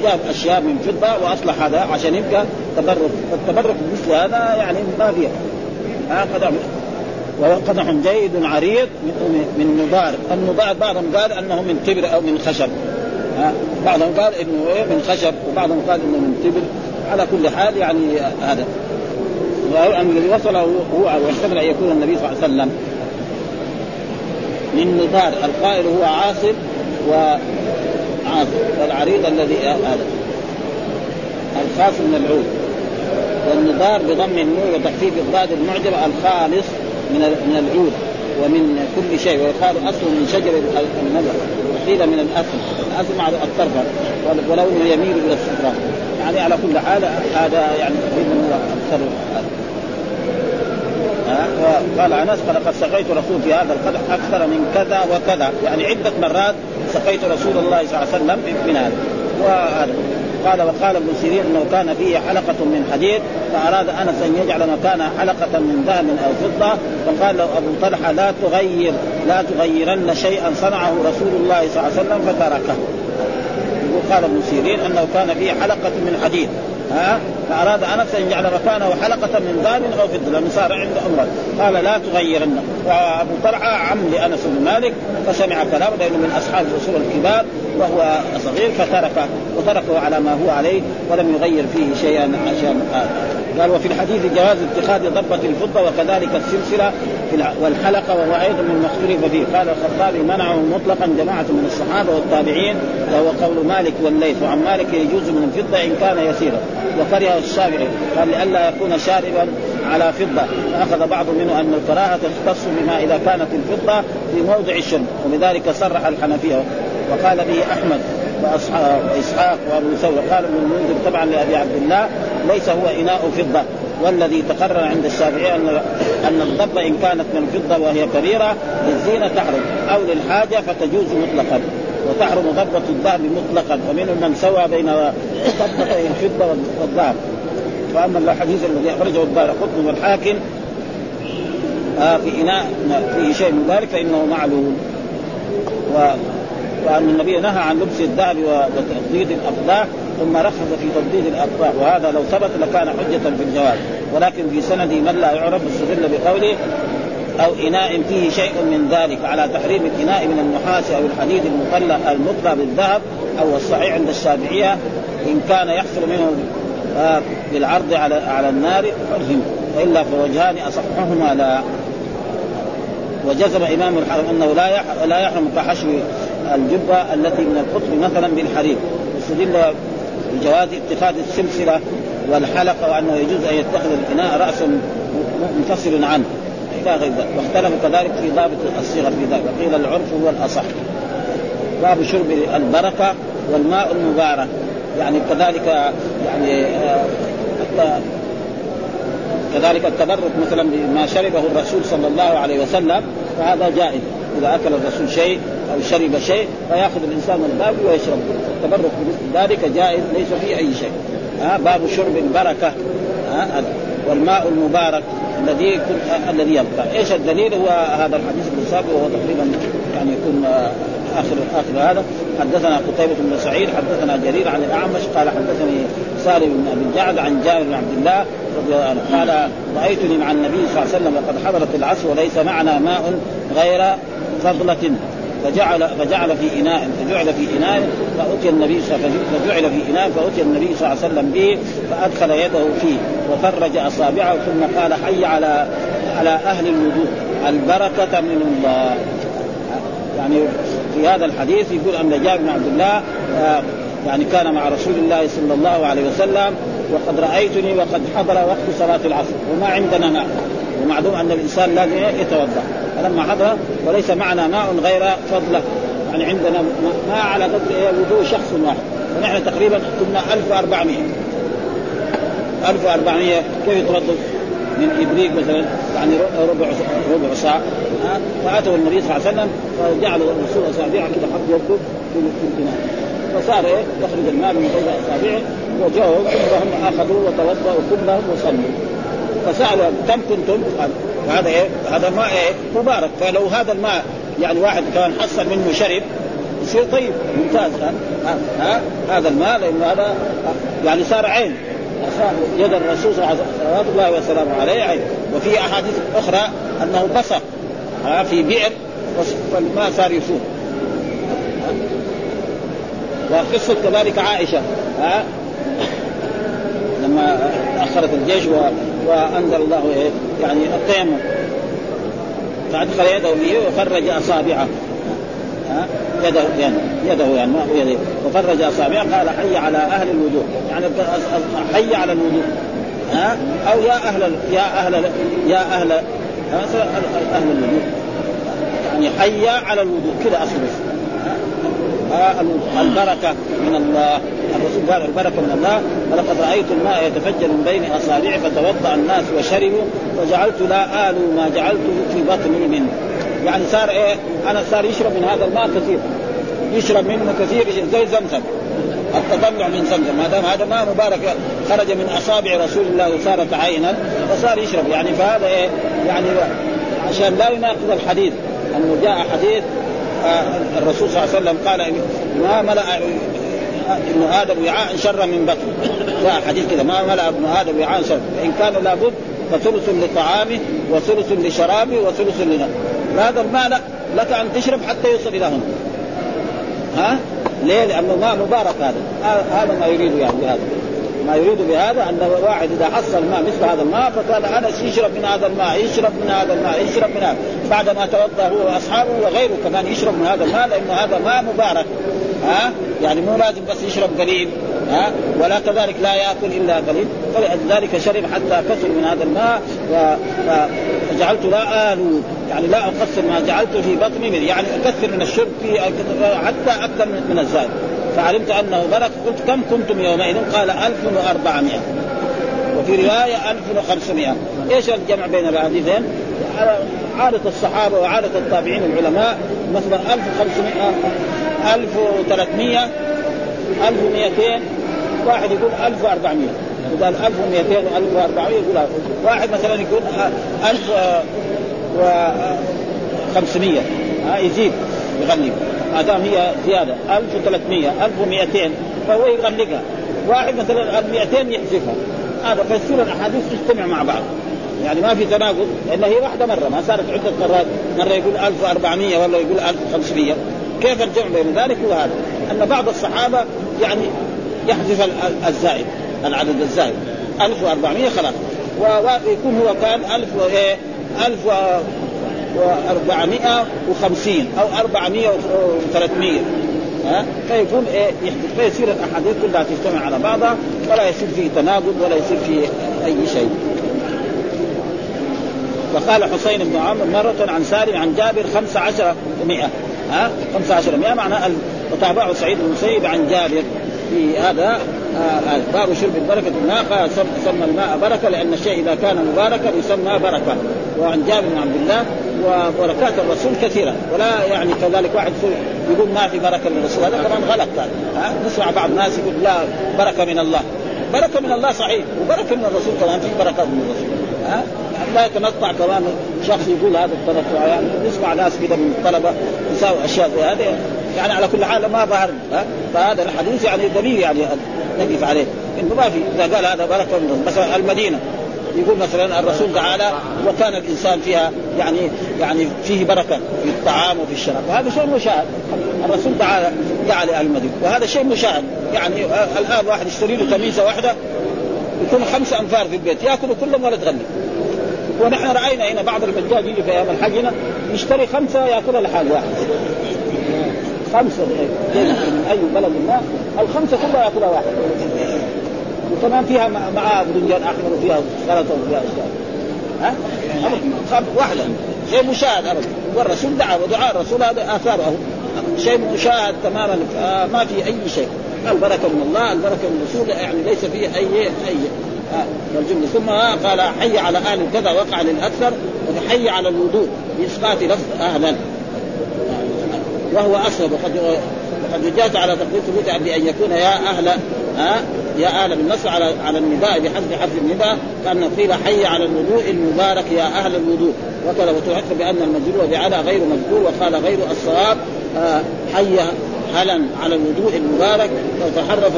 B: جاب أشياء من فضة وأصلح هذا عشان يبقى تبرك. التبرك مثل هذا يعني ما فيها ها وهو قدح جيد عريض من من نضار، النضار بعضهم قال أنه من تبر أو من خشب. بعضهم قال إنه إيه من خشب وبعضهم قال إنه من تبر على كل حال يعني هذا. وأن الذي وصله هو ويحتمل أن يكون النبي صلى الله عليه وسلم من نضار القائل هو عاصم وعاصم والعريض الذي هذا الخاص من العود. والنضار بضم النور وتخفيف الضاد المعجم الخالص من العود. ومن كل شيء ويقال اصل من شجر النذر وقيل من الاصل الاصل مع الطرفه ولونه يميل إلى الصفراء يعني على كل حال هذا يعني تقريبا هو أكثر. قال أنس فلقد سقيت رسول في هذا القدح أكثر من كذا وكذا. يعني عدة مرات سقيت رسول الله صلى الله عليه وسلم من هذا. وهذا. قال وقال ابن سيرين إنه كان فيه حلقة من حديد فأراد أنس أن يجعل مكانها حلقة من ذهب أو فضة فقال له أبو طلحة لا تغير لا تغيرن شيئا صنعه رسول الله صلى الله عليه وسلم فتركه. قال ابن سيرين إنه كان فيه حلقة من حديد. ها؟ فأراد أنس أن يجعل مكانه حلقة من ذهب أو فضة لأنه صار عنده أمر قال لا تغيرن. وأبو طلحة عم لأنس بن مالك فسمع كلامه لأنه من أصحاب الرسول الكبار وهو صغير فتركه وتركه على ما هو عليه ولم يغير فيه شيئا عشان قال وفي الحديث جواز اتخاذ ضبة الفضة وكذلك السلسلة والحلقة وهو أيضا من اختلف فيه. قال الخطابي منعه مطلقا جماعة من الصحابة والتابعين وهو قول مالك والليث. وعن مالك يجوز من الفضة إن كان يسيرا. وكره الشافعي. قال لئلا يكون شاربا على فضة. فأخذ بعض منه أن الكراهة تختص بما إذا كانت الفضة في موضع الشرب ولذلك صرح الحنفية. وقال به أحمد وإسحاق وأبو ثور قال ابن المنذر طبعا لأبي عبد الله ليس هو إناء فضة. والذي تقرر عند الشافعية ان أن الضبه إن كانت من فضة وهي كبيرة للزينة تحرم أو للحاجة فتجوز مطلقا. وتحرم ضبة الذهب مطلقا. ومنهم من سوى بين ضبتي الفضة والذهب فأما الحديث الذي أخرجه الدار قطن والحاكم آه في إناء فيه شيء من ذلك فإنه معلوم. و وأن النبي نهى عن لبس الذهب وتقضيد الأقداح ثم رخص في تبديد الأقداح وهذا لو ثبت لكان حجة في الجواز. ولكن في سند من لا يعرف استدل بقوله أو إناء فيه شيء من ذلك على تحريم الإناء من النحاس أو الحديد المطلى المطلى بالذهب أو الصحيح عند الشافعية. إن كان يحصل منه آه، بالعرض على على النار فرهم وإلا فوجهان أصحهما لا. وجزم إمام الحرم أنه لا لا يحرم كحشو الجبة التي من القطب مثلا بالحرير. استدل بجواز اتخاذ السلسلة والحلقة وأنه يجوز أن يتخذ الاناء رأس منفصل عنه. إلى غير ذلك واختلفوا كذلك في ضابط الصيغة في ذلك. وقيل العرف هو الأصح. باب شرب البركة والماء المبارك. يعني كذلك يعني آه كذلك التبرك مثلا بما شربه الرسول صلى الله عليه وسلم فهذا جائز. إذا أكل الرسول شيء أو شرب شيء فيأخذ الإنسان الباب ويشرب. التبرك بمثل ذلك جائز ليس فيه أي شيء. ها باب شرب البركة. ها والماء المبارك الذي يكون الذي يبقى، إيش الدليل؟ هو هذا الحديث السابق وهو تقريبا يعني يكون آخر آخر هذا. حدثنا قتيبة بن سعيد حدثنا جرير عن الأعمش قال حدثني سالم بن أبي الجعد عن جابر بن عبد الله رضي الله عنه. قال رأيتني مع النبي صلى الله عليه وسلم وقد حضرت العصر وليس معنا ماء غير فضلة فجعل فجعل في إناء فجعل في إناء فأتي النبي صلى فجعل في إناء فأتي النبي صلى الله عليه وسلم به فأدخل يده فيه وفرج أصابعه ثم قال حي على على أهل الوجود البركة من الله. يعني في هذا الحديث يقول أن جابر بن عبد الله آه، يعني كان مع رسول الله صلى الله عليه وسلم وقد رأيتني وقد حضر وقت صلاة العصر وما عندنا ماء. ومعلوم أن الإنسان لازم يتوضأ. فلما حضر وليس معنا ماء غير فضله. يعني عندنا ماء على قدر وضوء شخص واحد. ونحن تقريبا كنا 1400 1400 كيف يتوضأ؟ من إبريق مثلا يعني ربع ربع ساعه فأتوا النبي صلى الله عليه وسلم فجعلوا الرسول أصابعه كده حط يده في الاناء فصار إيه؟ يخرج الماء من بين أصابعه وجاءوا كلهم أخذوا وتوضأوا كلهم وصلوا. فسألوا كم كنتم؟ هذا إيه؟ هذا ماء إيه؟ مبارك. فلو هذا الماء يعني واحد كان حصل منه شرب يصير طيب ممتاز. ها, ها؟ هذا الماء لأنه هذا يعني صار عين. يد الرسول صلى الله وسلامه عليه عين وفي أحاديث أخرى أنه بصق في بئر فالماء صار يفوت وقصة كذلك عائشة ها لما أخرت الجيش و... وأنزل الله إيه؟ يعني التيمم فأدخل يده فيه وفرج أصابعه ها يده يعني يده يعني ما يده. وفرج أصابعه قال حي على أهل الوجوه. يعني حي على الوجوه. ها؟ أو يا أهل يا أهل يا أهل أهل الوجوه. يعني حي على الوجوه. كذا أصله. البركة من الله. الرسول قال البركة من الله. ولقد رأيت الماء يتفجر من بين أصابعي فتوضأ الناس وشربوا وجعلت لا آل ما جعلته في بطني منه يعني صار إيه أنا صار يشرب من هذا الماء كثير. يشرب منه كثير زي زمزم التطلع من زمزم. ما دام هذا ماء مبارك. خرج من أصابع رسول الله وصارت عينا فصار يشرب. يعني فهذا إيه يعني عشان لا يناقض الحديث. انه جاء حديث آه الرسول صلى الله عليه وسلم قال ما ملأ ابن آدم وعاء شرا من بطن. جاء حديث كذا. ما ملأ ابن آدم وعاء شرا فإن كان لابد فثلث لطعامه وثلث لشرابه وثلث لنا هذا الماء لك أن تشرب حتى يوصل إلى هنا. ها؟ ليه؟ لأنه ماء مبارك هذا. هذا ما يريد يعني بهذا. ما يريد بهذا أن الواحد إذا حصل ماء مثل هذا الماء فكان انس يشرب من هذا الماء يشرب من هذا الماء يشرب من هذا. بعد ما توضأ هو وأصحابه وغيره كمان يشرب من هذا الماء لأنه هذا ماء مبارك. ها؟ يعني مو لازم بس يشرب قليل. ها؟ ولا كذلك لا يأكل إلا قليل. فلذلك شرب حتى كثر من هذا الماء فجعلت لا آلو يعني لا أقصر ما جعلت في بطني من يعني أكثر من الشرب في حتى أكثر من الزائد. فعلمت أنه بلغ قلت كم كنتم يومئذ؟ قال 1400 وفي رواية 1500 إيش الجمع بين الحديثين؟ عادة الصحابة وعادة التابعين العلماء مثلا 1500 1300 1200 واحد يقول 1400 قال 1200 و 1400 يقول واحد مثلا يقول 1500 ها يزيد يغني. ما دام هي زياده 1300 1200 فهو يغلقها. واحد مثلا 200 يحذفها. هذا فيصير الأحاديث تجتمع مع بعض. يعني ما في تناقض لأن هي واحدة مرة. ما صارت عدة مرات. مرة يقول 1400 ولا يقول 1500 كيف الجمع بين ذلك هو هذا أن بعض الصحابة يعني يحذف الزائد العدد الزائد. 1400 خلاص. ويكون هو كان 1000 وإيه؟ 1450 أو 400 ها؟ فيكون إيه؟ فيصير الأحاديث كلها تجتمع على بعضها ولا يصير فيه تناقض ولا يصير فيه أي شيء. فقال حسين بن عمرو مرة عن سالم عن جابر خمس عشر مئة ها؟ خمس عشر مئة معناه وتابعه سعيد بن مسيب عن جابر. في هذا آه باب شرب البركة. الماء قال سمى الماء بركة لأن الشيء إذا كان مباركا يسمى بركة. وعن جابر بن عبد الله وبركات الرسول كثيرة. ولا يعني كذلك واحد يقول ما في بركة للرسول. هذا كمان غلط. ها؟ نسمع بعض الناس يقول لا بركة من الله. بركة من الله صحيح. وبركة من الرسول كمان في بركات من الرسول. ها؟ لا يتنطع كمان شخص يقول هذا التنطع يعني نسمع ناس كذا من الطلبة يساوي أشياء زي هذه. يعني على كل حال ما ظهر فهذا الحديث يعني دليل يعني نقف عليه. إنه ما في إذا قال هذا بركة من مثلا المدينة. يقول مثلا الرسول تعالى وكان الإنسان فيها يعني يعني فيه بركة في الطعام وفي الشراب. وهذا شيء مشاهد. الرسول تعالى جعل أهل المدينة. وهذا شيء مشاهد. يعني الآن واحد يشتري له تميزة واحدة يكون خمسة أنفار في البيت ياكلوا كلهم ولا تغني ونحن رأينا هنا بعض الحجاج يجي في أيام الحج هنا يشتري خمسة يأكلها لحال واحد. خمسة من أي بلد ما الخمسة كلها يأكلها واحد. وكمان فيها معاه برنجان احمر وفيها سلطة وفيها أشياء. ها؟ واحدة. شيء مشاهد ابدا والرسول دعا ودعاء الرسول هذا آثاره. شيء مشاهد تماما. ما في أي شيء. البركه من الله البركه من الرسول يعني ليس فيه اي اي والجملة. ثم قال حي على أهل كذا وقع للأكثر وحي على الوضوء بإسقاط لفظ أهلا. وهو اسهل وقد وقد جاز على تقدير ثبوت بان يكون يا أهل ها يا أهل بالنص على على النداء بحسب حرف النداء كأن قيل حي على الوضوء المبارك يا أهل الوضوء. وكذا وتحق بأن المجرور بعلى غير مذكور وقال غير الصواب آه حي هلا على الوضوء المبارك وتحرف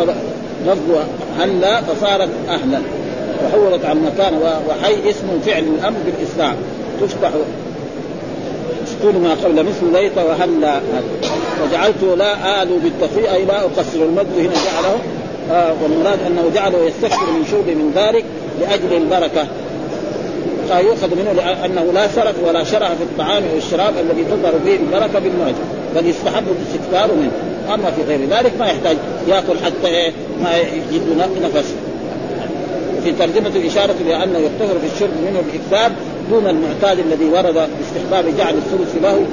B: لفظ هلا فصارت أهلا. وحولت عن مكان وحي اسم فعل الأمر بالإسلام. تفتح سكون ما قبل مثل ليت وهلا. وجعلت لا آل بالتفريع أي لا أقصر المد هنا جعله آه والمراد أنه جعله يستكثر من شرب من ذلك لأجل البركة. فيؤخذ منه لأنه لا سرف ولا شرع في الطعام والشراب الذي تظهر به البركة بالمعجم بل يستحب الاستكثار منه. أما في غير ذلك ما يحتاج يأكل حتى إيه ما يجد نفس. في ترجمة إشارة لأنه يقتصر في الشرب منه بإكثار دون المعتاد الذي ورد باستحباب جعل الثلث له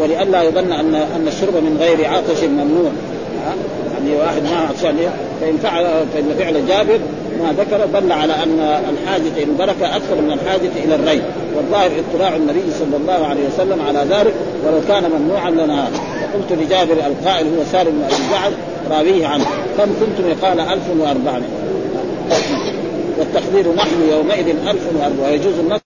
B: ولئلا يظن أن أن الشرب من غير عطش ممنوع. يعني واحد ما عطشان فإن فعل فإن فعل جابر ما ذكر دل على أن الحاجة إلى البركة أكثر من الحاجة إلى الري والظاهر اطلاع النبي صلى الله عليه وسلم على ذلك ولو كان ممنوعا لنا وقلت لجابر القائل هو سالم بن أبي جعل راويه عنه كم كنتم قال 1400 والتقدير نحن يومئذ 1004 ويجوز النص